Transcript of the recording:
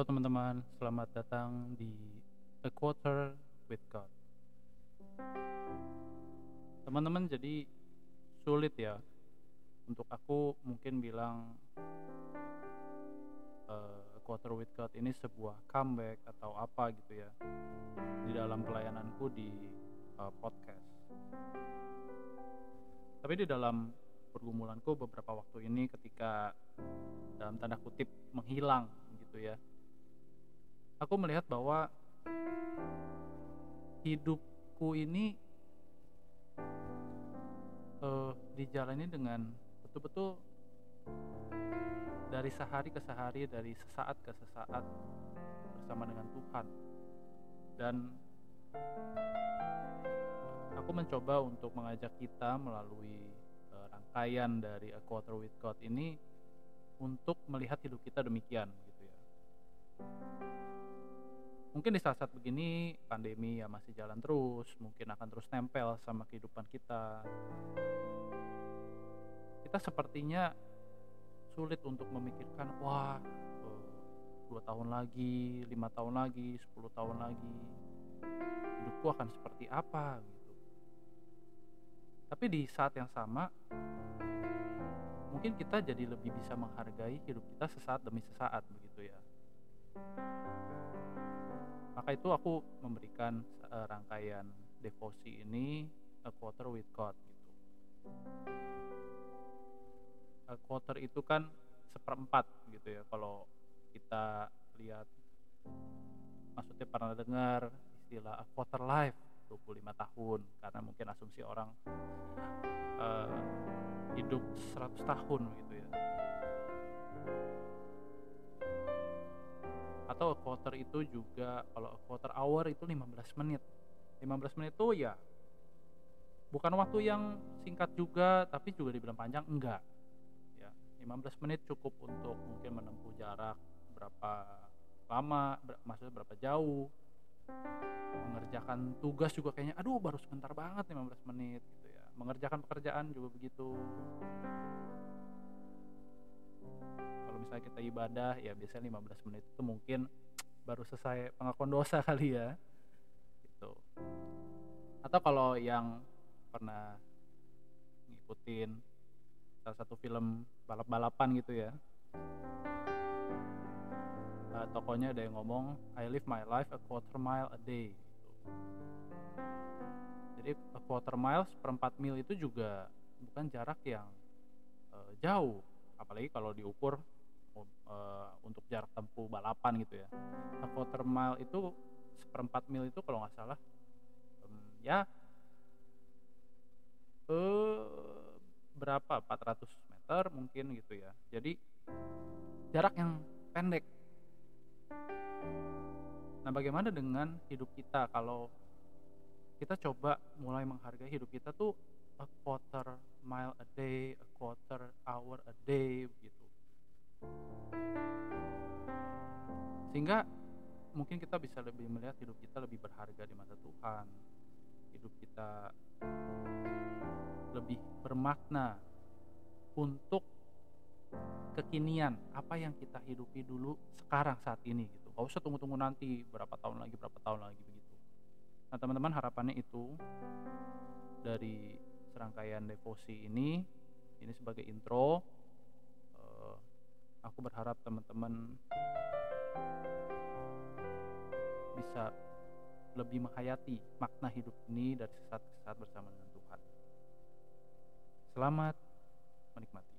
Halo teman-teman, selamat datang di A Quarter with God. Teman-teman, jadi sulit ya untuk aku mungkin bilang uh, A Quarter with God ini sebuah comeback atau apa gitu ya di dalam pelayananku di uh, podcast. Tapi di dalam pergumulanku beberapa waktu ini ketika dalam tanda kutip menghilang gitu ya aku melihat bahwa hidupku ini uh, dijalani dengan betul-betul dari sehari ke sehari, dari sesaat ke sesaat bersama dengan Tuhan. Dan aku mencoba untuk mengajak kita melalui uh, rangkaian dari A Quarter with God ini untuk melihat hidup kita demikian gitu ya mungkin di saat-saat begini pandemi ya masih jalan terus mungkin akan terus nempel sama kehidupan kita. Kita sepertinya sulit untuk memikirkan wah eh, dua tahun lagi lima tahun lagi 10 tahun lagi hidupku akan seperti apa? Gitu. Tapi di saat yang sama mungkin kita jadi lebih bisa menghargai hidup kita sesaat demi sesaat begitu ya maka itu aku memberikan uh, rangkaian devosi ini a quarter with God gitu? A quarter itu kan seperempat gitu ya kalau kita lihat. Maksudnya pernah dengar istilah a quarter life 25 tahun karena mungkin asumsi orang uh, hidup 100 tahun gitu ya quarter itu juga kalau quarter hour itu 15 menit. 15 menit itu ya bukan waktu yang singkat juga tapi juga dibilang panjang enggak. Ya 15 menit cukup untuk mungkin menempuh jarak berapa lama ber, maksudnya berapa jauh. Mengerjakan tugas juga kayaknya aduh baru sebentar banget 15 menit gitu ya. Mengerjakan pekerjaan juga begitu. Misalnya kita ibadah ya biasanya 15 menit itu mungkin baru selesai pengakuan dosa kali ya. Gitu. Atau kalau yang pernah ngikutin salah satu film balap-balapan gitu ya. Uh, tokonya ada yang ngomong I live my life a quarter mile a day. Gitu. jadi a quarter mile seperempat mil itu juga bukan jarak yang uh, jauh. Apalagi kalau diukur uh, untuk jarak tempuh balapan gitu ya. Quarter mile itu seperempat mil itu kalau nggak salah um, ya uh, berapa 400 meter mungkin gitu ya. Jadi jarak yang pendek. Nah, bagaimana dengan hidup kita kalau kita coba mulai menghargai hidup kita tuh a quarter mile a day, a quarter hour a day gitu sehingga mungkin kita bisa lebih melihat hidup kita lebih berharga di mata Tuhan. Hidup kita lebih bermakna untuk kekinian apa yang kita hidupi dulu sekarang saat ini gitu. Gak usah tunggu-tunggu nanti berapa tahun lagi berapa tahun lagi begitu. Nah teman-teman harapannya itu dari serangkaian devosi ini ini sebagai intro aku berharap teman-teman bisa lebih menghayati makna hidup ini dari sesaat ke sesaat bersama dengan Tuhan. Selamat menikmati.